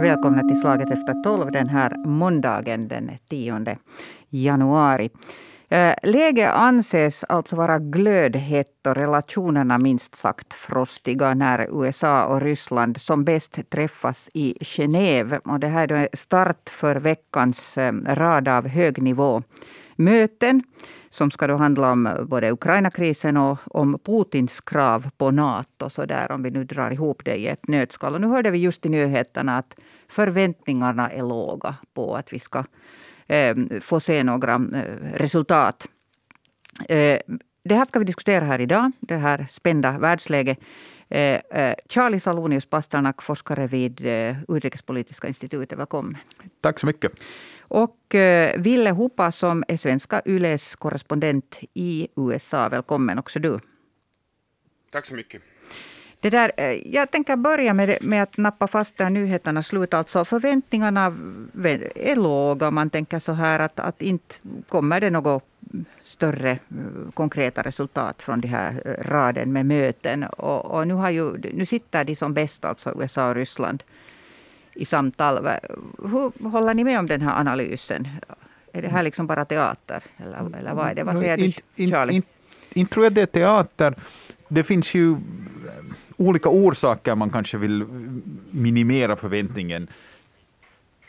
Välkomna till Slaget efter tolv den här måndagen den 10 januari. Eh, läget anses alltså vara glödhett och relationerna minst sagt frostiga när USA och Ryssland som bäst träffas i Genève. Och det här är start för veckans eh, rad av högnivåmöten som ska då handla om eh, både Ukraina-krisen och om Putins krav på Nato. Så där, om vi nu drar ihop det i ett nötskal. Och nu hörde vi just i nyheterna att förväntningarna är låga på att vi ska eh, få se några eh, resultat. Eh, det här ska vi diskutera här idag, det här spända världsläget. Eh, eh, Charlie Salonius Pasternak, forskare vid Utrikespolitiska institutet. Välkommen. Tack så mycket. Och Ville Hopa som är svenska Yles korrespondent i USA. Välkommen också du. Tack så mycket. Det där, jag tänker börja med, med att nappa fast där nyheterna slut. Alltså förväntningarna är låga. Man tänker så här att, att inte kommer det något större konkreta resultat från de här raden med möten. Och, och, nu, har ju, nu sitter de som bäst, alltså USA och Ryssland, i samtal. Hur håller ni med om den här analysen? Är det här liksom bara teater? Eller, eller vad är det? Vad säger du, Charlie? Inte in, in tror jag det är teater. Det finns ju olika orsaker man kanske vill minimera förväntningen.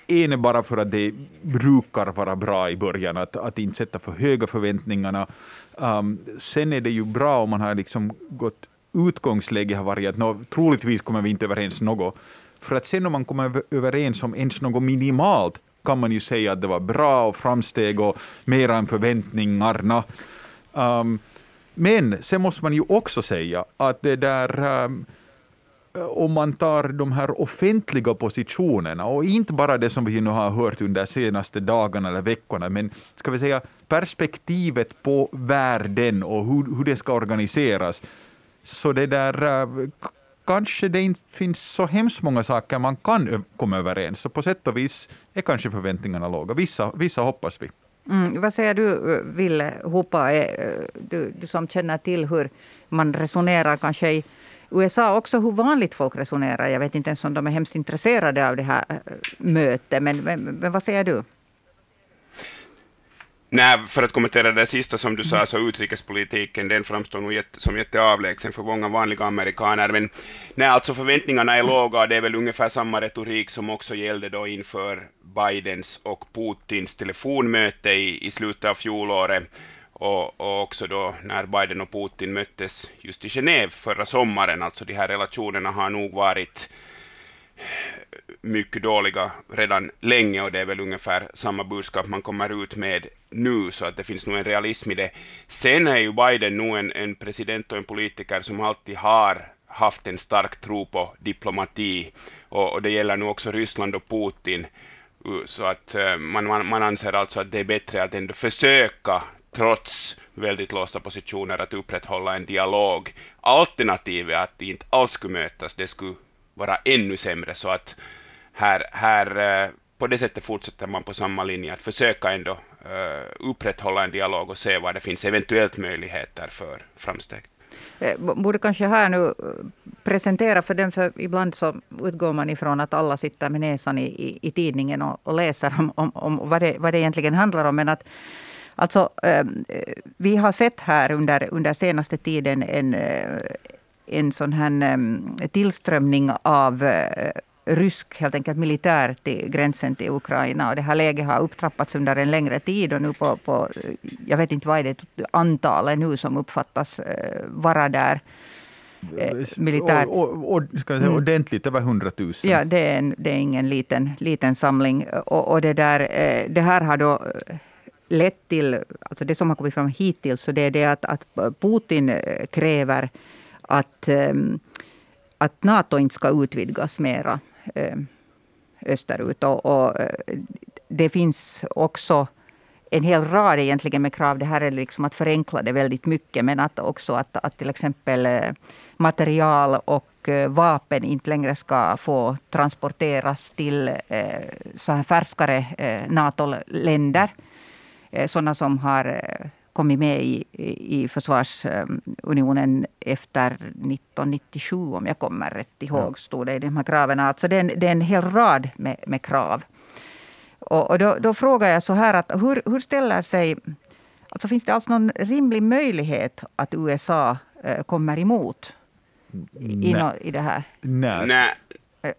En är bara för att det brukar vara bra i början, att, att inte sätta för höga förväntningarna. Um, sen är det ju bra om man har liksom gått utgångsläge har varit att no, troligtvis kommer vi inte överens något. För att sen om man kommer överens om ens något minimalt kan man ju säga att det var bra och framsteg och mera än förväntningarna. Um, men sen måste man ju också säga att det där um, om man tar de här offentliga positionerna och inte bara det som vi nu har hört under de senaste dagarna eller veckorna, men ska vi säga perspektivet på världen och hur, hur det ska organiseras. Så det där eh, kanske det inte finns så hemskt många saker man kan komma överens. Så på sätt och vis är kanske förväntningarna låga. Vissa, vissa hoppas vi. Mm, vad säger du, Ville Hopa, du, du som känner till hur man resonerar kanske i USA också, hur vanligt folk resonerar. Jag vet inte ens om de är hemskt intresserade av det här mötet, men, men, men vad säger du? Nej, för att kommentera det sista som du sa, så utrikespolitiken, den framstår nog jätte, som jätteavlägsen för många vanliga amerikaner. Men nej, alltså förväntningarna är låga, det är väl ungefär samma retorik som också gällde då inför Bidens och Putins telefonmöte i, i slutet av fjolåret. Och, och, också då när Biden och Putin möttes just i Genève förra sommaren. Alltså de här relationerna har nog varit mycket dåliga redan länge och det är väl ungefär samma budskap man kommer ut med nu, så att det finns nog en realism i det. Sen är ju Biden nog en, en president och en politiker som alltid har haft en stark tro på diplomati och, och det gäller nu också Ryssland och Putin. Så att eh, man, man, man anser alltså att det är bättre att ändå försöka, trots väldigt låsta positioner, att upprätthålla en dialog. Alternativet att inte alls skulle mötas, det skulle vara ännu sämre, så att här, här eh, på det sättet fortsätter man på samma linje, att försöka ändå eh, upprätthålla en dialog och se var det finns eventuellt möjligheter för framsteg. Eh, borde kanske här nu presentera för dem, för ibland så utgår man ifrån att alla sitter med näsan i, i, i tidningen och, och, läser om, om, om vad, det, vad det egentligen handlar om. Men att Alltså, vi har sett här under, under senaste tiden en, en sån här tillströmning av rysk helt enkelt militär till gränsen till Ukraina. Och det här läget har upptrappats under en längre tid och nu på, på jag vet inte vad är det antalet nu som uppfattas eh, vara där. Eh, militär. Och, och, ska säga, mm. ordentligt, över 100 000. Ja, det är, en, det är ingen liten, liten samling. Och, och det, där, eh, det här har då lett till, alltså det som har kommit fram hittills, så det är det att, att Putin kräver att, eh, att Nato inte ska utvidgas mera eh, österut. Och, och, eh, det finns också en hel rad egentligen med krav. Det här är liksom att förenkla det väldigt mycket. Men att också att, att till exempel material och vapen inte längre ska få transporteras till så här färskare NATO-länder. Sådana som har kommit med i, i försvarsunionen efter 1997, om jag kommer rätt ihåg, stod det i de här kraven. Alltså det, är en, det är en hel rad med, med krav. Och, och då, då, frågar jag så här, att hur, hur ställer sig... Alltså finns det alls någon rimlig möjlighet att USA eh, kommer emot i, no, i det här? Nej. Nej.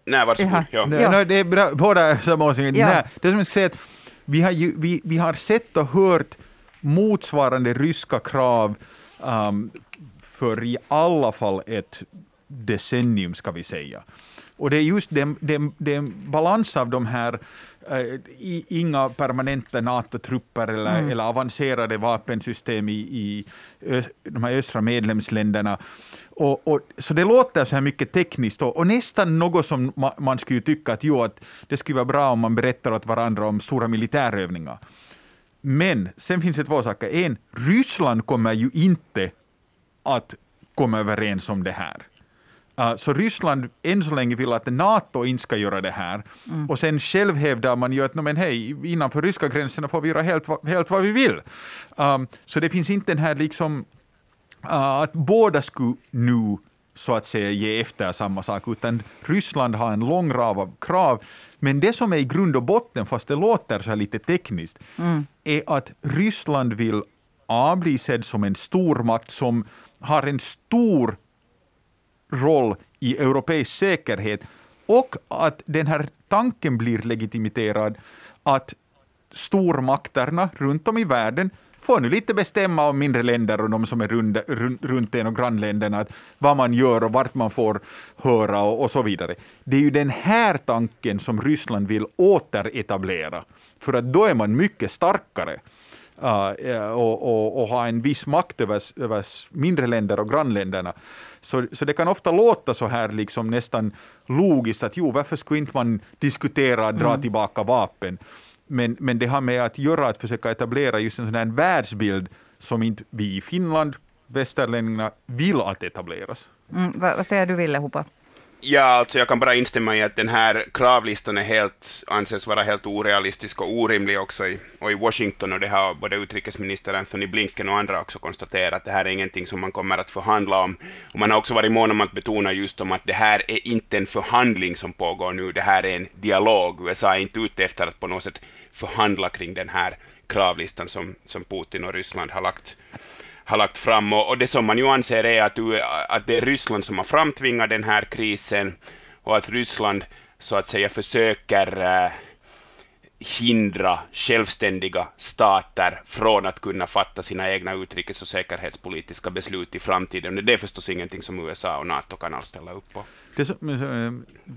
Nej, varsågod. Ja. Nej, ja. det är bra, båda samma åsikt. Ja. Nej, det som jag ska säga att vi har, ju, vi, vi har sett och hört motsvarande ryska krav um, för i alla fall ett decennium, ska vi säga. Och det är just den, den, den balans av de här äh, inga permanenta NATO-trupper eller, mm. eller avancerade vapensystem i, i ö, de här östra medlemsländerna. Och, och, så det låter så här mycket tekniskt och, och nästan något som ma, man skulle tycka att, jo, att det skulle vara bra om man berättar åt varandra om stora militärövningar. Men sen finns det två saker. En, Ryssland kommer ju inte att komma överens om det här. Uh, så Ryssland än så länge vill att NATO inte ska göra det här. Mm. Och sen själv hävdar man ju att men hej, innanför ryska gränserna får vi göra helt, helt vad vi vill. Um, så det finns inte den här liksom, uh, att båda skulle nu så att säga ge efter samma sak, utan Ryssland har en lång rad av krav. Men det som är i grund och botten, fast det låter så här lite tekniskt, mm. är att Ryssland vill A bli sedd som en stormakt som har en stor roll i europeisk säkerhet och att den här tanken blir legitimerad att stormakterna runt om i världen får nu lite bestämma om mindre länder och de som är runt, runt en och grannländerna, vad man gör och vart man får höra och, och, så vidare. Det är ju den här tanken som Ryssland vill återetablera, för att då är man mycket starkare. Uh, och, och, och ha en viss makt över, över mindre länder och grannländerna. Så, så det kan ofta låta så här liksom nästan logiskt att jo, varför skulle inte man diskutera dra mm. tillbaka vapen? Men, men det har med att göra att försöka etablera just en sån här världsbild som inte vi i Finland, västerlänningarna, vill att etableras. Mm, vad, vad säger du, Ville Hoppa? Ja, alltså jag kan bara instämma i att den här kravlistan är helt, anses vara helt orealistisk och orimlig också i, och i Washington, och det har både utrikesminister Anthony Blinken och andra också konstaterat, att det här är ingenting som man kommer att förhandla om. Och man har också varit mån om att betona just om att det här är inte en förhandling som pågår nu, det här är en dialog. USA är inte ute efter att på något sätt förhandla kring den här kravlistan som, som Putin och Ryssland har lagt har lagt fram. Och, och, det som man ju anser är att, att det är Ryssland som har framtvingat den här krisen och att Ryssland så att säga försöker äh, hindra självständiga stater från att kunna fatta sina egna utrikes och säkerhetspolitiska beslut i framtiden. Det är förstås ingenting som USA och NATO kan alls ställa upp på. Det är eh,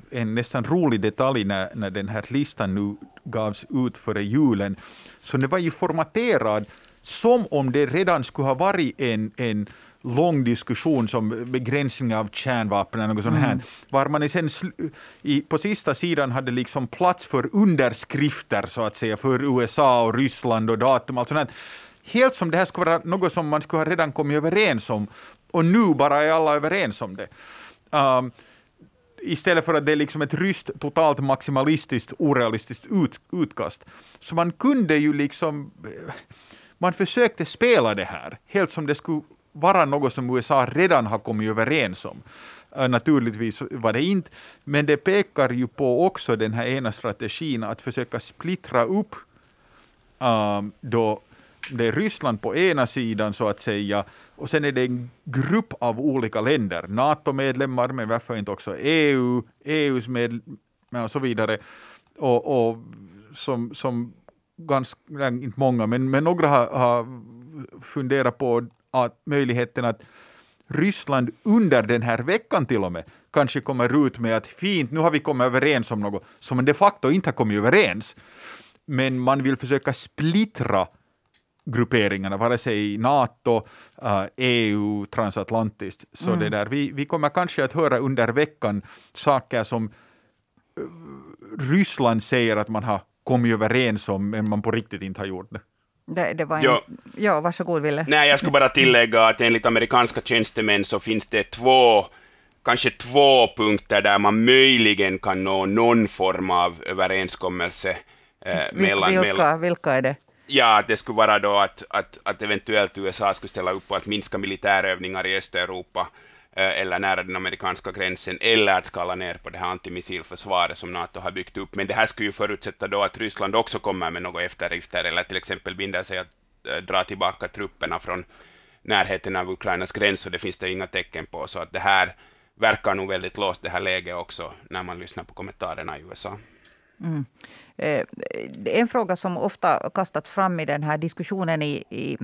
en nästan rolig detalj när, när den här listan nu gavs ut före julen, så det var ju formaterad som om det redan skulle ha varit en, en lång diskussion som begränsning av kärnvapen eller något sånt här, mm. var man sen i, på sista sidan hade liksom plats för underskrifter så att säga för USA och Ryssland och datum. Allt sånt Helt som det här skulle vara något som man skulle ha redan kommit överens om och nu bara är alla överens om det. Um, istället för att det är liksom ett ryskt, totalt maximalistiskt, orealistiskt ut, utkast. Så man kunde ju liksom eh, man försökte spela det här, helt som det skulle vara något som USA redan har kommit överens om. Eh, naturligtvis var det inte, men det pekar ju på också den här ena strategin att försöka splittra upp um, då det är Ryssland på ena sidan så att säga och sen är det en grupp av olika länder, NATO-medlemmar men varför inte också EU, EUs medlemmar och så vidare och, och som, som ganska, inte många, men, men några har, har funderat på att möjligheten att Ryssland under den här veckan till och med kanske kommer ut med att fint, nu har vi kommit överens om något som de facto inte har kommit överens. Men man vill försöka splittra grupperingarna, vare sig i NATO, EU, transatlantiskt. Så mm. det där, vi, vi kommer kanske att höra under veckan saker som uh, Ryssland säger att man har kommit överens om, men man på riktigt inte har gjort det. Det, det var en... ja. ja, varsågod Ville. Nej, jag skulle bara tillägga att enligt amerikanska tjänstemän så finns det två, kanske två punkter där man möjligen kan nå någon form av överenskommelse. Eh, mellan, vilka, mellan... vilka är det? Ja, det skulle vara då att, att, att eventuellt USA skulle ställa upp på att minska militärövningar i Östeuropa eh, eller nära den amerikanska gränsen, eller att skala ner på det här antimissilförsvaret som NATO har byggt upp. Men det här skulle ju förutsätta då att Ryssland också kommer med några eftergifter, eller till exempel binder sig att eh, dra tillbaka trupperna från närheten av Ukrainas gräns, och det finns det inga tecken på. Så att det här verkar nog väldigt låst, det här läget också, när man lyssnar på kommentarerna i USA. Mm. Eh, en fråga som ofta kastats fram i den här diskussionen i, i,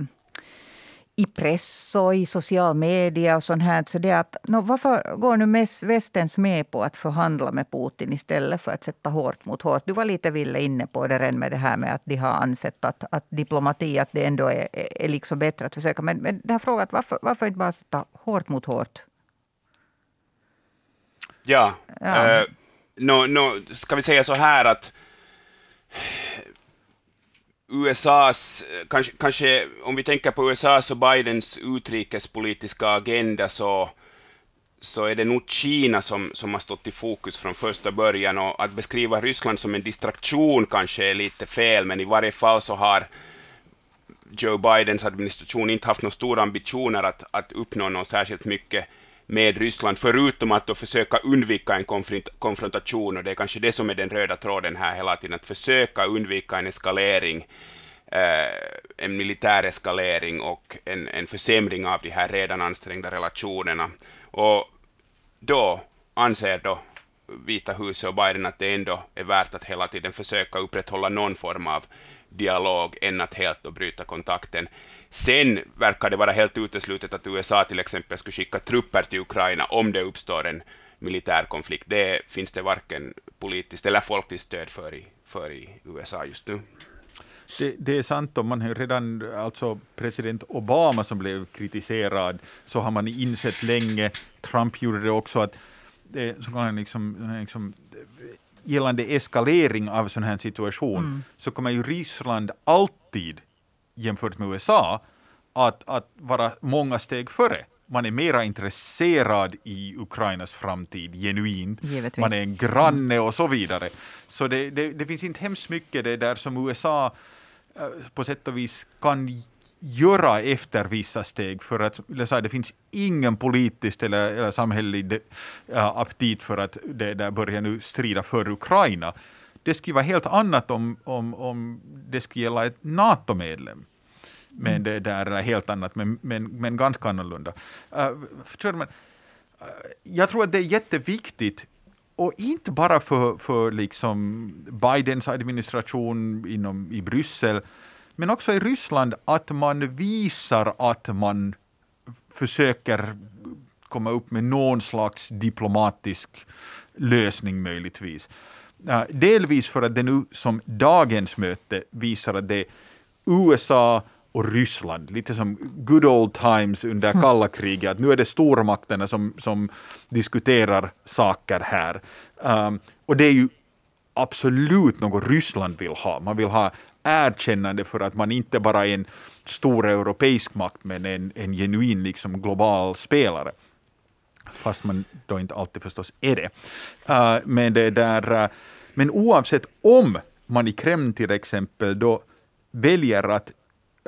i press och i social media och sånt här, så det är att no, varför går nu västens med på att förhandla med Putin istället för att sätta hårt mot hårt? Du var lite ville inne på det redan med det här med att de har ansett att, att diplomati, att det ändå är, är liksom bättre att försöka. Men, men den här frågan, varför, varför inte bara sätta hårt mot hårt? Ja, ja. Uh, no, no, ska vi säga så här att USAs, kanske, kanske om vi tänker på USAs och Bidens utrikespolitiska agenda så, så är det nog Kina som, som har stått i fokus från första början. Och att beskriva Ryssland som en distraktion kanske är lite fel, men i varje fall så har Joe Bidens administration inte haft några stora ambitioner att, att uppnå något särskilt mycket med Ryssland, förutom att då försöka undvika en konfrontation, och det är kanske det som är den röda tråden här hela tiden, att försöka undvika en eskalering, eh, en militär eskalering och en, en försämring av de här redan ansträngda relationerna. Och då anser då Vita huset och Biden att det ändå är värt att hela tiden försöka upprätthålla någon form av dialog än att helt bryta kontakten. Sen verkar det vara helt uteslutet att USA till exempel skulle skicka trupper till Ukraina om det uppstår en militär konflikt. Det finns det varken politiskt eller folkligt stöd för i, för i USA just nu. Det, det, är sant, och man har redan, alltså president Obama som blev kritiserad, så har man insett länge, Trump gjorde det också, att det, så kan liksom, liksom, gällande eskalering av sån här situation, mm. så kommer ju Ryssland alltid jämfört med USA att, att vara många steg före. Man är mera intresserad i Ukrainas framtid, genuint. Givetvis. Man är en granne och så vidare. Så det, det, det finns inte hemskt mycket det där som USA eh, på sätt och vis kan göra efter vissa steg för att säga, det finns ingen politisk eller, eller samhällelig uh, aptit för att det där börja nu strida för Ukraina. Det skulle vara helt annat om, om, om det skulle gälla ett NATO-medlem. Men mm. det där är helt annat, men, men, men ganska annorlunda. Uh, uh, jag tror att det är jätteviktigt och inte bara för, för liksom Bidens administration inom, i Bryssel, men också i Ryssland, att man visar att man försöker komma upp med någon slags diplomatisk lösning möjligtvis. Delvis för att det nu som dagens möte visar att det är USA och Ryssland, lite som good old times under mm. kalla kriget, att nu är det stormakterna som, som diskuterar saker här. Um, och det är ju absolut något Ryssland vill ha. Man vill ha erkännande för att man inte bara är en stor europeisk makt, men en, en genuin liksom, global spelare. Fast man då inte alltid förstås är det. Uh, men, det där, uh, men oavsett om man i Kreml till exempel då väljer att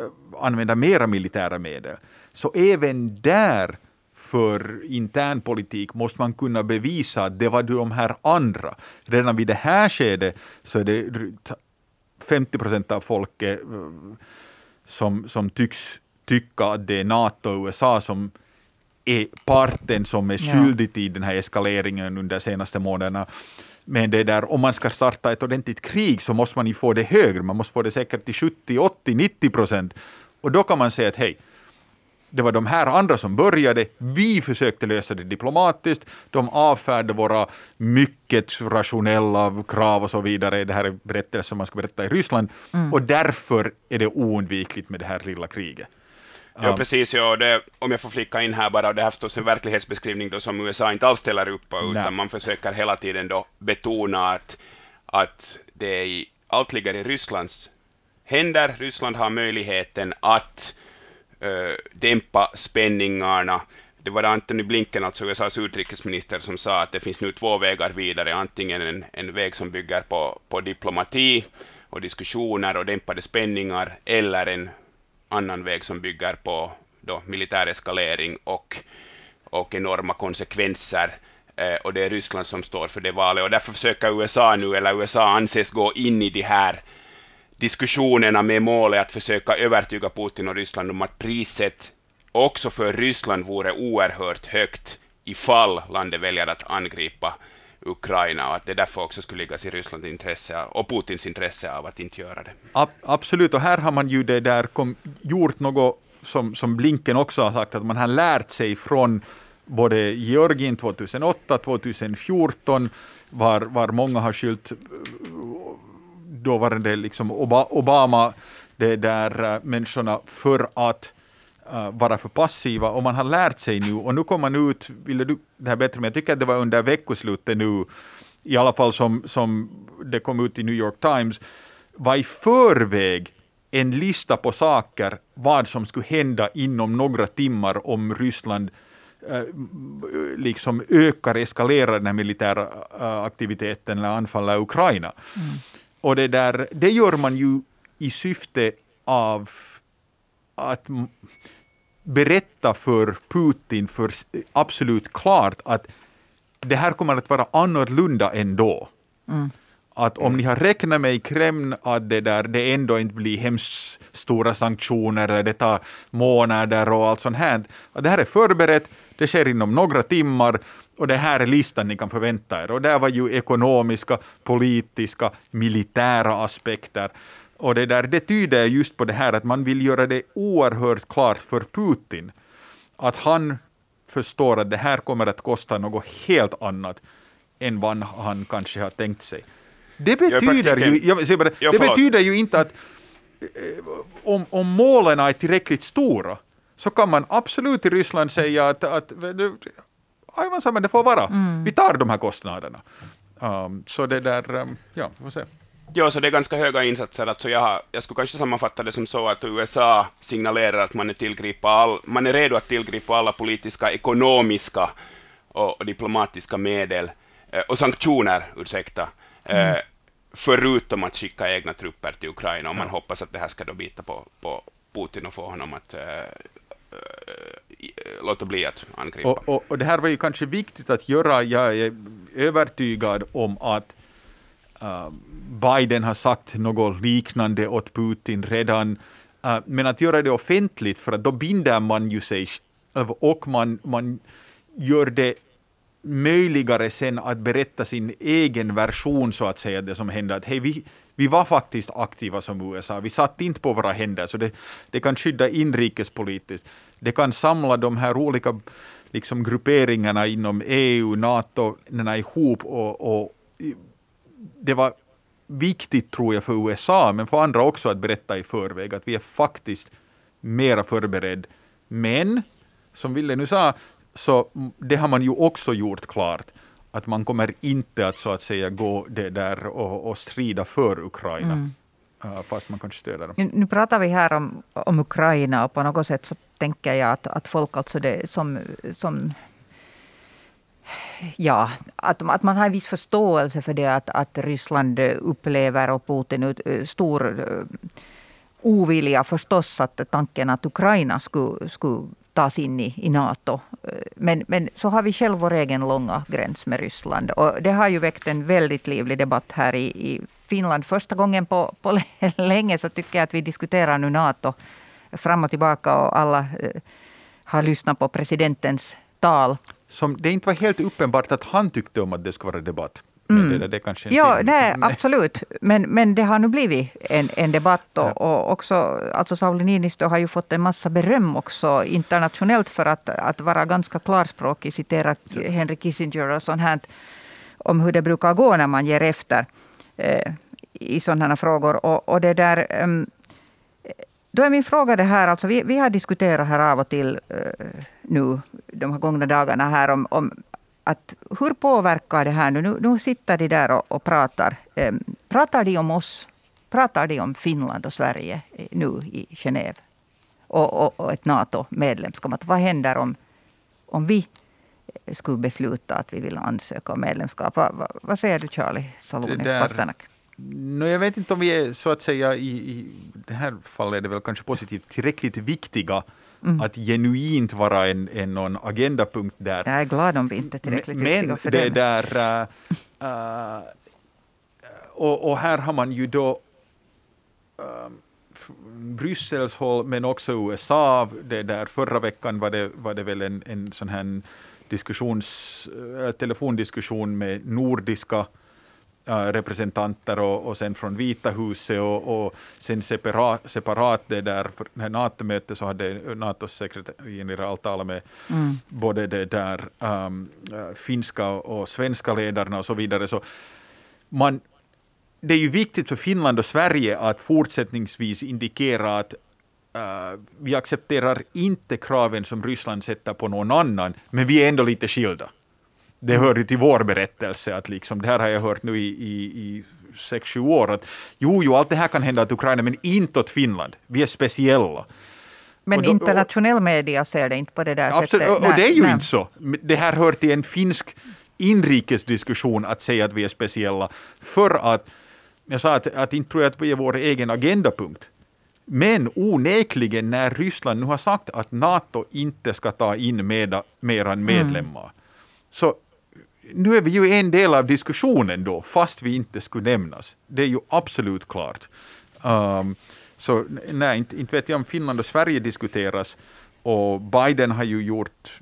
uh, använda mera militära medel, så även där för intern politik måste man kunna bevisa att det var de här andra. Redan vid det här skedet så är det 50 procent av folket eh, som, som tycks tycka att det är NATO och USA som är parten som är skyldig till den här eskaleringen under de senaste månaderna. Men det där, om man ska starta ett ordentligt krig så måste man ju få det högre, man måste få det säkert till 70, 80, 90 procent. Och då kan man säga att hej, det var de här andra som började. Vi försökte lösa det diplomatiskt. De avfärdade våra mycket rationella krav och så vidare. Det här är berättelser som man ska berätta i Ryssland. Mm. Och därför är det oundvikligt med det här lilla kriget. Ja, precis. Ja, det, om jag får flicka in här bara, det här är förstås en verklighetsbeskrivning då som USA inte alls ställer upp på, utan Nej. man försöker hela tiden då betona att, att det i, allt ligger i Rysslands händer. Ryssland har möjligheten att uh, dämpa spänningarna. Det var Antony Blinken, alltså USAs utrikesminister, som sa att det finns nu två vägar vidare, antingen en, en väg som bygger på, på diplomati och diskussioner och dämpade spänningar eller en annan väg som bygger på då militär eskalering och, och enorma konsekvenser. Eh, och det är Ryssland som står för det valet. Och därför försöker USA nu, eller USA anses gå in i de här diskussionerna med målet att försöka övertyga Putin och Ryssland om att priset också för Ryssland vore oerhört högt ifall landet väljer att angripa Ukraina och att det därför också skulle ligga i Rysslands intresse och Putins intresse av att inte göra det. Ab absolut, och här har man ju det där kom, gjort något som, som Blinken också har sagt, att man har lärt sig från både Georgien 2008, 2014, var, var många har skyllt dåvarande liksom Obama, det där eh, människorna för att uh, vara för passiva och man har lärt sig nu och nu kommer man ut, Ville du det här bättre, men jag tycker att det var under veckoslutet nu, i alla fall som, som det kom ut i New York Times, var i förväg en lista på saker, vad som skulle hända inom några timmar om Ryssland eh, liksom ökar, eskalerar den här militära aktiviteten eller anfaller Ukraina. Mm. Och det, där, det gör man ju i syfte av att berätta för Putin för absolut klart att det här kommer att vara annorlunda ändå. Mm. Att om ni har räknat med i Kreml att det, där, det ändå inte blir hemskt stora sanktioner eller det tar månader och allt sånt här. Att det här är förberett, det sker inom några timmar och det här är listan ni kan förvänta er. Och där var ju ekonomiska, politiska, militära aspekter. Och det, där, det tyder just på det här att man vill göra det oerhört klart för Putin att han förstår att det här kommer att kosta något helt annat än vad han kanske har tänkt sig. Det betyder, ju, jag, bara, det betyder ju inte att eh, om, om målen är tillräckligt stora så kan man absolut i Ryssland säga att, att men det får vara. Mm. Vi tar de här kostnaderna. Um, så det där, um, ja, vi får se. Ja, så det är ganska höga insatser. Alltså jag, har, jag skulle kanske sammanfatta det som så att USA signalerar att man är, tillgripa all, man är redo att tillgripa alla politiska, ekonomiska och, och diplomatiska medel eh, och sanktioner, ursäkta, eh, mm. förutom att skicka egna trupper till Ukraina. Och man ja. hoppas att det här ska då bita på, på Putin och få honom att eh, låta bli att angripa. Och, och, och, det här var ju kanske viktigt att göra. Jag är övertygad om att uh, Biden har sagt något liknande åt Putin redan. Uh, men att göra det offentligt, för att då binder man ju sig äh, och man, man gör det möjligare sen att berätta sin egen version, så att säga, det som hände. Att hej, vi, vi var faktiskt aktiva som USA, vi satt inte på våra händer, så det, det kan skydda inrikespolitiskt. Det kan samla de här olika liksom, grupperingarna inom EU, NATO ihop och, och det var viktigt tror jag för USA, men för andra också att berätta i förväg att vi är faktiskt mera förberedda. Men, som Ville nu sa, så det har man ju också gjort klart att man kommer inte att så att säga gå det där och, och strida för Ukraina. Mm. Fast man kanske stöder dem. Nu, nu pratar vi här om, om Ukraina och på något sätt så tänker jag att, att folk alltså det som, som Ja, att, att man har en viss förståelse för det att, att Ryssland upplever och Putin eh, stor eh, ovilja förstås att tanken att Ukraina skulle, skulle tas in i, i Nato. Eh, men, men så har vi själv vår egen långa gräns med Ryssland. Och det har ju väckt en väldigt livlig debatt här i, i Finland. Första gången på, på länge så tycker jag att vi diskuterar nu Nato fram och tillbaka och alla eh, har lyssnat på presidentens tal. Som det inte var helt uppenbart att han tyckte om att det ska vara debatt. Mm. Det, det kanske ja, nej, absolut. Men, men det har nu blivit en, en debatt. Och, ja. och också, alltså Sauli Niinistö har ju fått en massa beröm också internationellt för att, att vara ganska klarspråkig, citerat ja. Henry Kissinger och sånt här om hur det brukar gå när man ger efter eh, i sådana här frågor. Och, och det där, um, då är min fråga det här, alltså vi, vi har diskuterat här av och till uh, nu de här gångna dagarna här om, om att hur påverkar det här nu? Nu, nu sitter de där och, och pratar. Eh, pratar de om oss? Pratar de om Finland och Sverige nu i Genève? Och, och, och ett NATO-medlemskap. Vad händer om, om vi skulle besluta att vi vill ansöka om medlemskap? Va, va, vad säger du Charlie Salonis Pasternak? No, jag vet inte om vi är så att säga i, i det här fallet är det väl kanske positivt tillräckligt viktiga mm. att genuint vara en, en någon agendapunkt där. Jag är glad om vi inte är tillräckligt men, viktiga för det. det. Där, uh, uh, och, och, här har man ju då uh, Bryssels håll men också USA. Det där, förra veckan var det, var det väl en, en sån här diskussions, telefondiskussion med nordiska representanter och, och sen från Vita huset och, och sen separat, separat det där för NATO-mötet så hade NATOs sekreterare talat med mm. både det där um, finska och svenska ledarna och så vidare. Så man, det är ju viktigt för Finland och Sverige att fortsättningsvis indikera att uh, vi accepterar inte kraven som Ryssland sätter på någon annan, men vi är ändå lite skilda det hör ju till vår berättelse, att liksom, det här har jag hört nu i, i, i sex, sju år, att jo, jo, allt det här kan hända åt Ukraina, men inte åt Finland. Vi är speciella. Men då, internationell media ser det inte på det där absolut, sättet. Och, och det är ju nej. inte så. Det här hör till en finsk inrikesdiskussion att säga att vi är speciella. För att, jag sa att, att inte tror jag att vi är vår egen agendapunkt. Men onekligen när Ryssland nu har sagt att NATO inte ska ta in mera mm. medlemmar, mm. så nu är vi ju en del av diskussionen då, fast vi inte skulle nämnas. Det är ju absolut klart. Um, så nej, inte, inte vet jag om Finland och Sverige diskuteras. Och Biden har ju gjort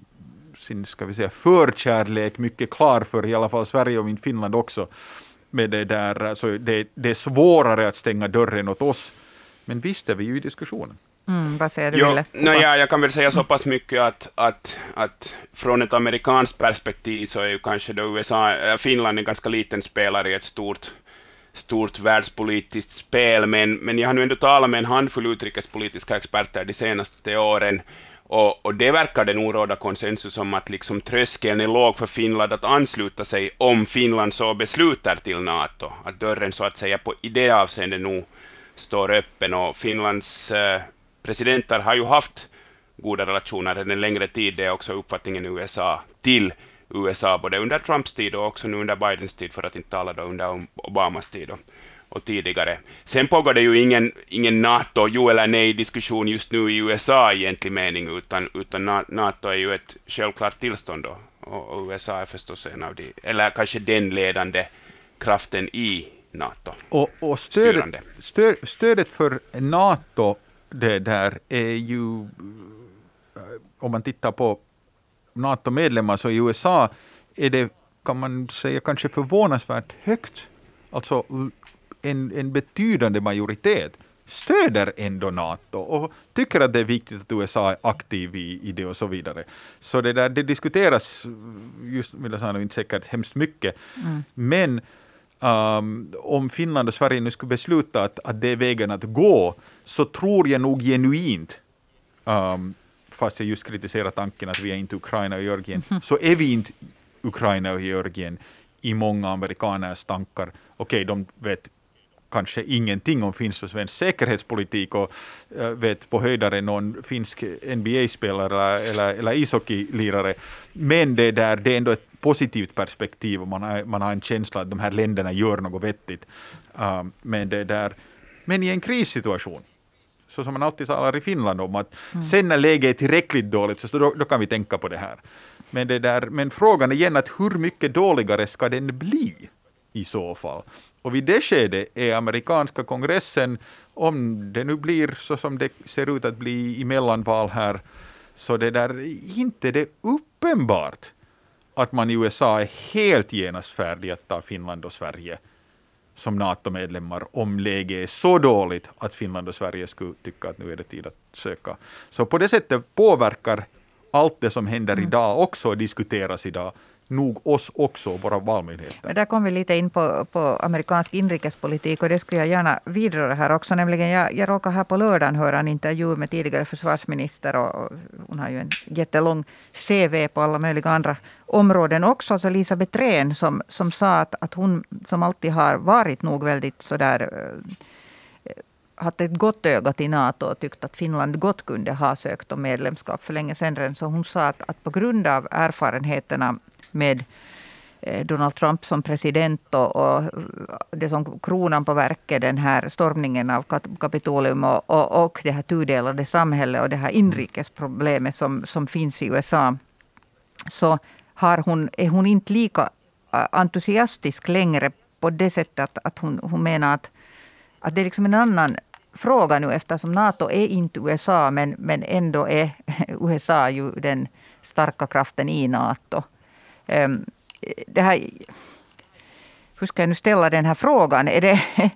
sin ska vi säga, förkärlek mycket klar för i alla fall Sverige och Finland också. Med det, där, alltså det, det är svårare att stänga dörren åt oss. Men visst är vi ju i diskussionen. Mm, vad säger du, jo, Ville? No, ja, jag kan väl säga så pass mycket att, att, att från ett amerikanskt perspektiv så är ju kanske då USA, äh, Finland en ganska liten spelare i ett stort, stort världspolitiskt spel, men, men jag har nu ändå talat med en handfull utrikespolitiska experter de senaste åren, och, och det verkar det nog råda konsensus om att liksom tröskeln är låg för Finland att ansluta sig om Finland så beslutar till NATO, att dörren så att säga på, i det avseendet nog står öppen och Finlands äh, presidenter har ju haft goda relationer en längre tid, det är också uppfattningen i USA, till USA, både under Trumps tid och också nu under Bidens tid, för att inte tala då under Obamas tid och, och tidigare. Sen pågår det ju ingen, ingen NATO, jo eller nej-diskussion just nu i USA i egentlig mening, utan, utan NATO är ju ett självklart tillstånd då, och, och USA är förstås en av de, eller kanske den ledande kraften i NATO. Och, och stödet, stöd, stödet för NATO det där är ju, eh, om man tittar på NATO-medlemmar, så i USA är det, kan man säga, kanske förvånansvärt högt. Alltså en, en betydande majoritet stöder ändå NATO och tycker att det är viktigt att USA är aktiv i, i det och så vidare. Så det, där, det diskuteras, just vill jag säga, inte säkert hemskt mycket, mm. men um, om Finland och Sverige nu skulle besluta att, att det är vägen att gå, så tror jag nog genuint, um, fast jag just kritiserar tanken att vi är inte Ukraina och Georgien, mm. så är vi inte Ukraina och Georgien i många amerikaners tankar. Okej, okay, de vet kanske ingenting om finsk och svensk säkerhetspolitik och uh, vet på höjdare någon finsk NBA-spelare eller, eller ishockeylirare. Men det, där, det är ändå ett positivt perspektiv och man har, man har en känsla att de här länderna gör något vettigt. Uh, men, det där, men i en krissituation, så som man alltid talar i Finland om, att mm. sen när läget är tillräckligt dåligt, så då, då, kan vi tänka på det här. Men, det där, men frågan är igen att hur mycket dåligare ska den bli i så fall? Och vid det skedet är amerikanska kongressen, om det nu blir så som det ser ut att bli i mellanval här, så det där inte det uppenbart att man i USA är helt genast färdig att ta Finland och Sverige som NATO-medlemmar om läget är så dåligt att Finland och Sverige skulle tycka att nu är det tid att söka. Så på det sättet påverkar allt det som händer mm. idag också och diskuteras idag nog oss också, våra valmöjligheter. Men där kom vi lite in på, på amerikansk inrikespolitik och det skulle jag gärna vidröra här också. Nämligen jag, jag råkade här på lördagen höra en intervju med tidigare försvarsminister och, och hon har ju en jättelång CV på alla möjliga andra områden också. Alltså Lisa Betrén som, som sa att, att hon som alltid har varit nog väldigt sådär eh, haft ett gott öga till NATO och tyckt att Finland gott kunde ha sökt om medlemskap för länge sedan. Så hon sa att, att på grund av erfarenheterna med eh, Donald Trump som president och, och, det som kronan på verket, den här stormningen av Kapitolium och, och, och det här tudelade samhället och det här inrikesproblemet som, som finns i USA, så har hon, är hon inte lika eh, entusiastisk längre på det sättet att, att hon, hon menar att, att det är liksom en annan fråga nu eftersom Nato är inte USA men, men ändå är USA ju den starka kraften i Nato. Um, det här, hur ska jag nu ställa den här frågan? Är det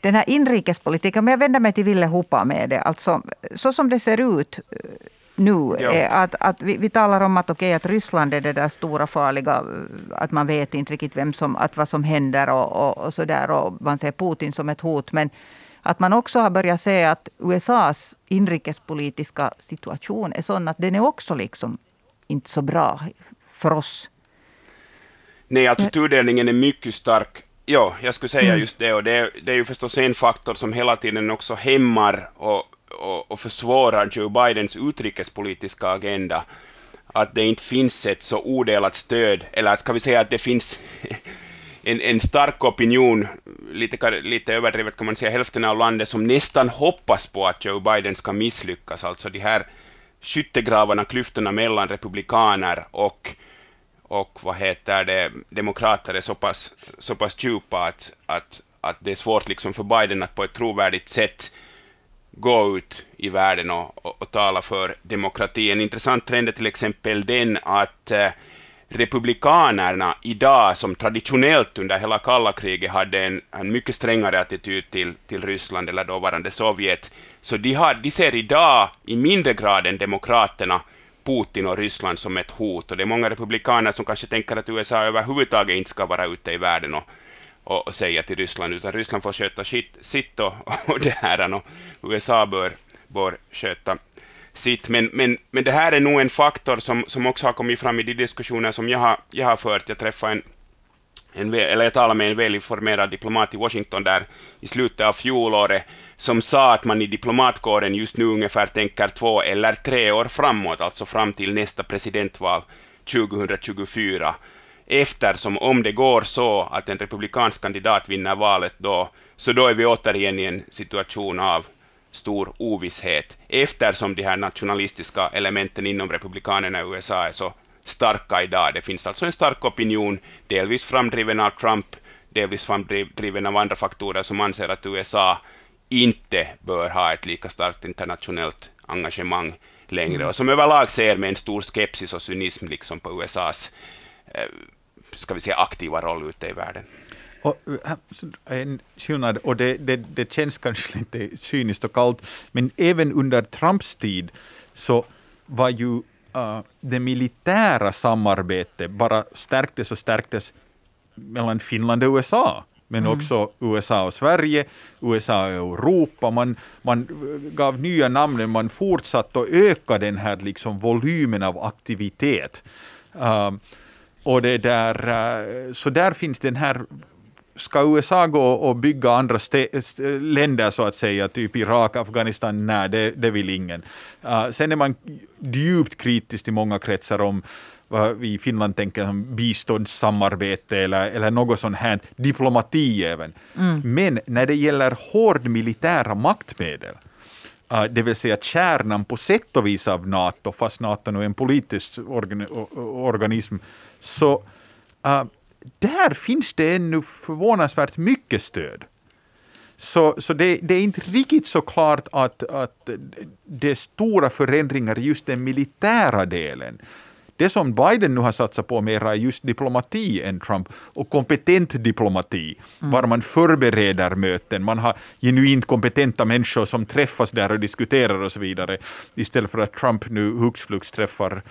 den här inrikespolitiken, men jag vänder mig till Ville Hoppa med det. Alltså, så som det ser ut nu. Ja. Är att, att vi, vi, talar om att, okay, att Ryssland är det där stora farliga, att man vet inte riktigt vem som, att vad som händer och, och, och så där. Och man ser Putin som ett hot. Men att man också har börjat se att USAs inrikespolitiska situation är sån att den är också liksom inte så bra för oss. Nej, alltså tudelningen är mycket stark. Ja, jag skulle säga mm. just det. Och det, det är ju förstås en faktor som hela tiden också hämmar och och, och försvårar Joe Bidens utrikespolitiska agenda, att det inte finns ett så odelat stöd, eller kan vi säga att det finns en, en stark opinion, lite, lite överdrivet kan man säga, hälften av landet som nästan hoppas på att Joe Biden ska misslyckas, alltså de här skyttegravarna, klyftorna mellan republikaner och och vad heter det, demokrater är så pass, så pass djupa att, att, att det är svårt liksom för Biden att på ett trovärdigt sätt gå ut i världen och, och, och tala för demokrati. En intressant trend är till exempel den att eh, republikanerna idag, som traditionellt under hela kalla kriget hade en, en mycket strängare attityd till, till Ryssland eller dåvarande Sovjet, så de, har, de ser idag i mindre grad än demokraterna Putin och Ryssland som ett hot. Och det är många republikaner som kanske tänker att USA överhuvudtaget inte ska vara ute i världen och, och, och säga till Ryssland, utan Ryssland får sköta sitt, sitt och, och det här, och USA bör, bör sköta sitt. Men, men, men det här är nog en faktor som, som också har kommit fram i de diskussioner som jag har, jag har fört. Jag träffade en, en, eller jag talade med en välinformerad diplomat i Washington där i slutet av fjolåret, som sa att man i diplomatkåren just nu ungefär tänker två eller tre år framåt, alltså fram till nästa presidentval 2024 eftersom om det går så att en republikansk kandidat vinner valet då, så då är vi återigen i en situation av stor ovisshet, eftersom de här nationalistiska elementen inom republikanerna i USA är så starka idag. Det finns alltså en stark opinion, delvis framdriven av Trump, delvis framdriven av andra faktorer som anser att USA inte bör ha ett lika starkt internationellt engagemang längre, och som överlag ser med en stor skepsis och cynism liksom på USAs eh, ska vi säga, aktiva roll ute i världen. Och, eh, en skillnad, och det, det, det känns kanske lite cyniskt och kallt, men även under Trumps tid så var ju uh, det militära samarbetet bara stärktes och stärktes mellan Finland och USA men mm. också USA och Sverige, USA och Europa. Man, man gav nya namn, man fortsatte att öka den här liksom volymen av aktivitet. Uh, och det där, eh, så där finns den här Ska USA gå och bygga andra länder så att säga, typ Irak, Afghanistan? Nej, det, det vill ingen. Uh, sen är man djupt kritisk i många kretsar om vad vi i Finland tänker som biståndssamarbete eller, eller något sånt här, diplomati även. Mm. Men när det gäller hård militära maktmedel, uh, det vill säga kärnan på sätt och vis av NATO, fast NATO nu är en politisk organ, organism, så uh, där finns det ännu förvånansvärt mycket stöd. Så, så det, det, är inte riktigt så klart att, att det är stora förändringar i just den militära delen. Det som Biden nu har satsat på mer är just diplomati än Trump och kompetent diplomati, mm. var man förbereder möten, man har genuint kompetenta människor som träffas där och diskuterar och så vidare, istället för att Trump nu hux flux träffar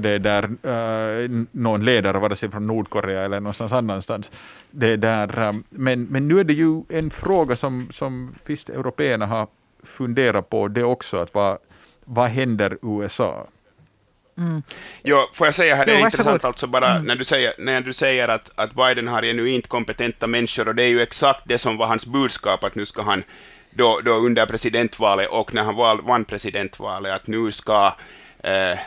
det där, uh, någon ledare, vare sig från Nordkorea eller någonstans annanstans. Det där, um, men, men nu är det ju en fråga som, som visst européerna har funderat på det också, att vad, vad händer USA? Mm. Jo, får jag säga här, det är jo, intressant alltså bara mm. när du säger, när du säger att, att Biden har genuint kompetenta människor, och det är ju exakt det som var hans budskap, att nu ska han då, då under presidentvalet och när han val, vann presidentvalet, att nu ska eh,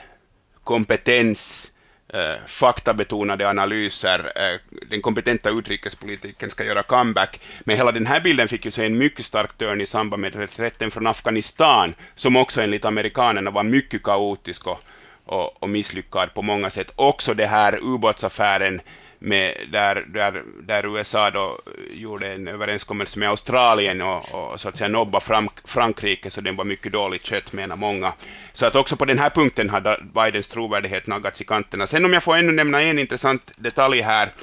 kompetens eh, faktabetonade analyser. Eh, den kompetenta utrikespolitiken ska göra comeback. Men hela den här bilden fick ju sig en mycket stark törn i samband med reträtten från Afghanistan, som också enligt amerikanerna var mycket kaotisk och, och, och misslyckad på många sätt. Också det här ubåtsaffären med, där, där, där USA då gjorde en överenskommelse med Australien och, och så att säga nobba Frank, Frankrike, så den var mycket dåligt kött menar många. Så att också på den här punkten har Bidens trovärdighet naggats i kanterna. Sen om jag får ännu nämna en intressant detalj här,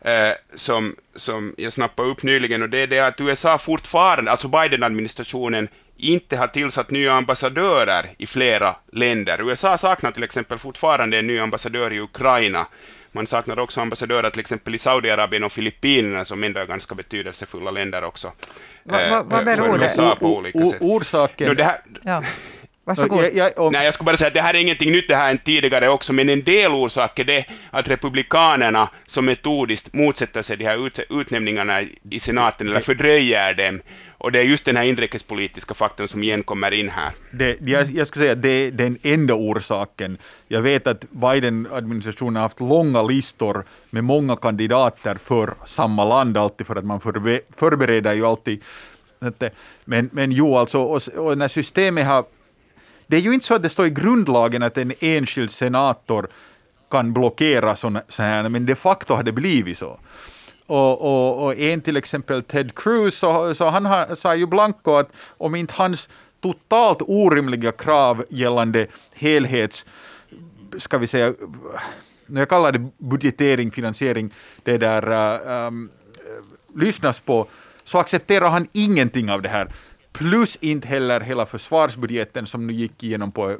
eh, som, som jag snappade upp nyligen, och det är det att USA fortfarande, alltså Biden-administrationen, inte har tillsatt nya ambassadörer i flera länder. USA saknar till exempel fortfarande en ny ambassadör i Ukraina, man saknar också ambassadörer till exempel i Saudiarabien och Filippinerna som ändå är ganska betydelsefulla länder också. Va, va, vad eh, beror det? på olika sätt. Orsaken... No, det här, ja. Varsågod. Jag, jag, om... Nej, jag skulle bara säga att det här är ingenting nytt, det här än tidigare också, men en del orsak är det att republikanerna som metodiskt motsätter sig de här ut, utnämningarna i senaten, eller fördröjer dem. Och det är just den här inrikespolitiska faktorn som igen kommer in här. Det, jag, jag ska säga att det är den enda orsaken. Jag vet att Biden-administrationen har haft långa listor med många kandidater för samma land, alltid för att man förbe, förbereder ju alltid. Men, men jo, alltså, och, och när systemet har det är ju inte så att det står i grundlagen att en enskild senator kan blockera sådana här, men de facto har det blivit så. Och, och, och en till exempel Ted Cruz, så, så han har, sa ju blanko att om inte hans totalt orimliga krav gällande helhets, ska vi säga, när jag kallar det budgetering, finansiering, det där um, lyssnas på, så accepterar han ingenting av det här. Plus inte heller hela försvarsbudgeten som nu gick igenom på,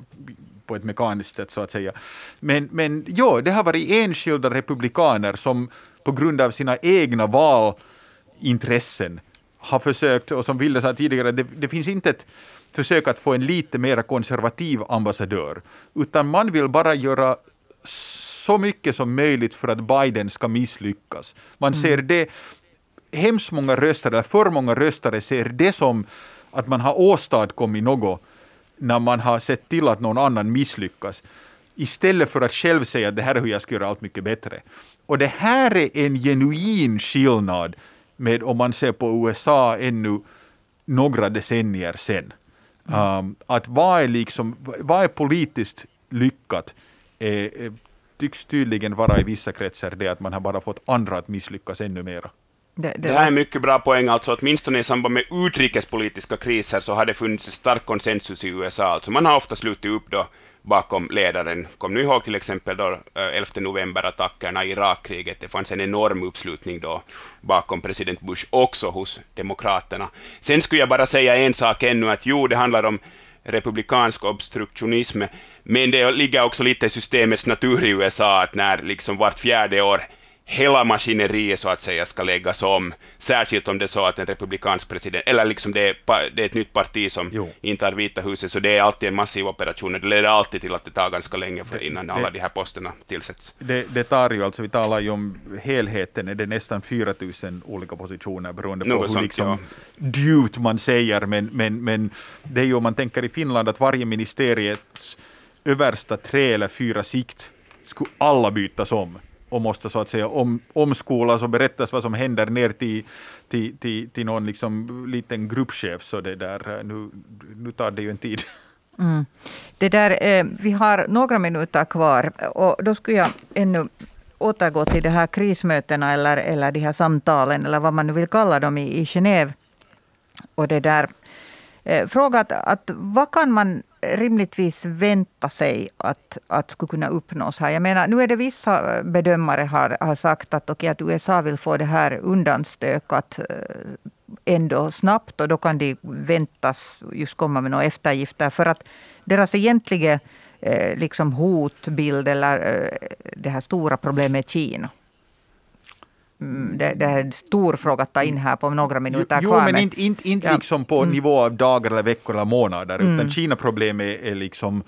på ett mekaniskt sätt så att säga. Men, men ja, det har varit enskilda republikaner som på grund av sina egna valintressen har försökt, och som Ville sa tidigare, det, det finns inte ett försök att få en lite mer konservativ ambassadör, utan man vill bara göra så mycket som möjligt för att Biden ska misslyckas. Man ser mm. det, hemskt många röstare, eller för många röstare ser det som att man har åstadkommit något när man har sett till att någon annan misslyckas, istället för att själv säga att det här är hur jag ska göra allt mycket bättre. Och det här är en genuin skillnad med om man ser på USA ännu några decennier sen. Mm. Um, att vad är, liksom, vad är politiskt lyckat eh, tycks tydligen vara i vissa kretsar det att man har bara fått andra att misslyckas ännu mera. Det, det, det här är mycket bra poäng, alltså åtminstone i samband med utrikespolitiska kriser så har det funnits en stark konsensus i USA, alltså man har ofta slutit upp då bakom ledaren. Kom nu ihåg till exempel då eh, 11 november-attackerna i Irakkriget, det fanns en enorm uppslutning då bakom president Bush, också hos demokraterna. Sen skulle jag bara säga en sak ännu, att jo, det handlar om republikansk obstruktionism, men det ligger också lite i systemets natur i USA, att när liksom vart fjärde år hela maskineriet så att säga ska läggas om, särskilt om det är så att en republikansk president, eller liksom det är, det är ett nytt parti som jo. intar Vita huset, så det är alltid en massiv operation, det leder alltid till att det tar ganska länge för innan det, alla de här posterna tillsätts. Det, det tar ju, alltså vi talar ju om helheten, är det nästan 4 000 olika positioner beroende på Något hur liksom ja. djupt man säger, men, men, men det är ju om man tänker i Finland att varje ministeriets översta tre eller fyra sikt skulle alla bytas om och måste så att säga om, omskolas och berättas vad som händer ner till, till, till, till någon liksom liten gruppchef. Så det där, eh, nu, nu tar det ju en tid. Mm. Det där, eh, vi har några minuter kvar och då skulle jag ännu återgå till de här krismötena eller, eller de här samtalen eller vad man nu vill kalla dem i, i Genève. Och det där, eh, fråga att, att vad kan man rimligtvis vänta sig att, att skulle kunna uppnås här? Jag menar, nu är det vissa bedömare har, har sagt att, okay, att USA vill få det här undanstökat eh, ändå snabbt och då kan de väntas just komma med några eftergifter. För att deras egentliga eh, liksom hotbild eller eh, det här stora problemet är Kina. Mm, det, det, är en stor fråga att ta in här på några minuter jo, kvar. Jo, men inte, inte, inte ja. liksom på mm. nivå av dagar, eller veckor eller månader, mm. utan Kina-problemet är liksom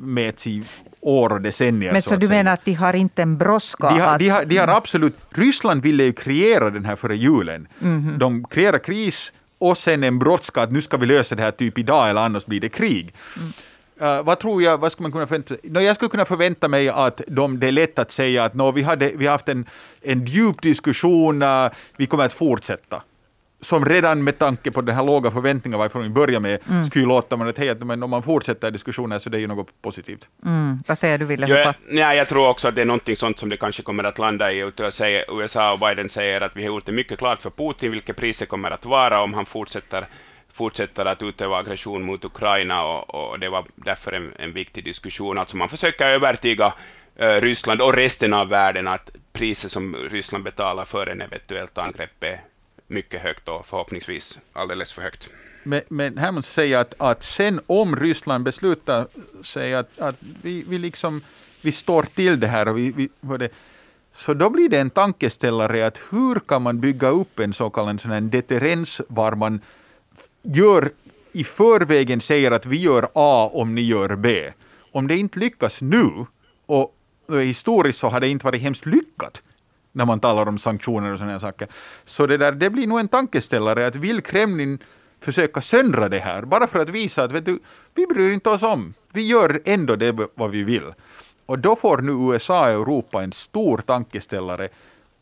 mäts i år och decennier. Men så, så du menar att de har inte en brådska? De har, de har, de har absolut, Ryssland ville ju kreera den här före julen. Mm. De kreerar kris och sen en brådska att nu ska vi lösa det här typ idag eller annars blir det krig. Mm. Uh, vad tror jag, vad skulle man kunna förvänta sig? No, jag skulle kunna förvänta mig att de, det är lätt att säga att no, vi, hade, vi har haft en, en djup diskussion, uh, vi kommer att fortsätta som redan med tanke på den här låga förväntningarna varifrån vi börjar med, mm. skulle låta man att hej, men om man fortsätter diskussionen så det är ju något positivt. Mm. Vad säger du, Ville? Jag, nej, jag tror också att det är någonting sånt som det kanske kommer att landa i. USA och Biden säger att vi har gjort det mycket klart för Putin vilket priset kommer att vara om han fortsätter fortsätter att utöva aggression mot Ukraina och, och det var därför en, en, viktig diskussion. Alltså man försöker övertyga eh, Ryssland och resten av världen att priset som Ryssland betalar för en eventuellt angrepp är mycket högt och förhoppningsvis alldeles för högt. Men, men här måste jag säga att, att sen om Ryssland beslutar sig att, att vi, vi, liksom, vi står till det här och vi, vi, det, så då blir det en tankeställare att hur kan man bygga upp en så kallad sån deterrens var man gör i förvägen säger att vi gör A om ni gör B. Om det inte lyckas nu, och historiskt så har det inte varit hemskt lyckat, när man talar om sanktioner och sådana saker. Så det, där, det blir nog en tankeställare att vill Kremlin försöka söndra det här, bara för att visa att vet du, vi bryr inte oss om, vi gör ändå det vad vi vill. Och då får nu USA och Europa en stor tankeställare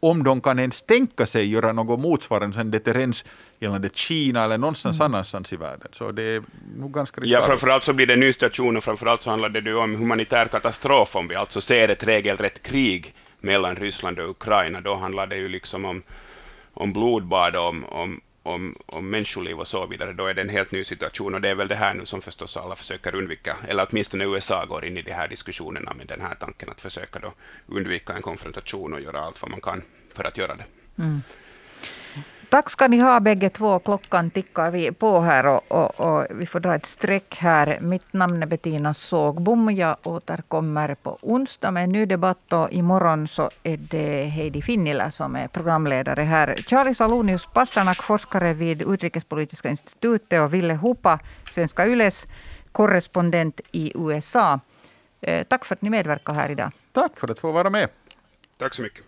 om de kan ens tänka sig göra något motsvarande en deterrens gällande Kina eller någonstans mm. annanstans i världen. Så det är nog ganska riskabelt. Ja, framförallt så blir det en ny station och framförallt så handlar det om humanitär katastrof om vi alltså ser ett regelrätt krig mellan Ryssland och Ukraina. Då handlar det ju liksom om, om blodbad, om, om, om, om människoliv och så vidare. Då är det en helt ny situation och det är väl det här nu som förstås alla försöker undvika, eller åtminstone USA går in i de här diskussionerna med den här tanken att försöka då undvika en konfrontation och göra allt vad man kan för att göra det. Mm. Tack ska ni ha bägge två. Klockan tickar vi på här och, och, och, vi får dra ett streck här. Mitt namn är Bettina Sågbom. Jag återkommer på onsdag med en ny debatt och imorgon så är det Heidi Finnila som är programledare här. Charlie Salonius Pasternak, forskare vid Utrikespolitiska institutet och Ville Hupa, Svenska Yles korrespondent i USA. Eh, tack för att ni medverkar här idag. Tack för att få vara med. Tack så mycket.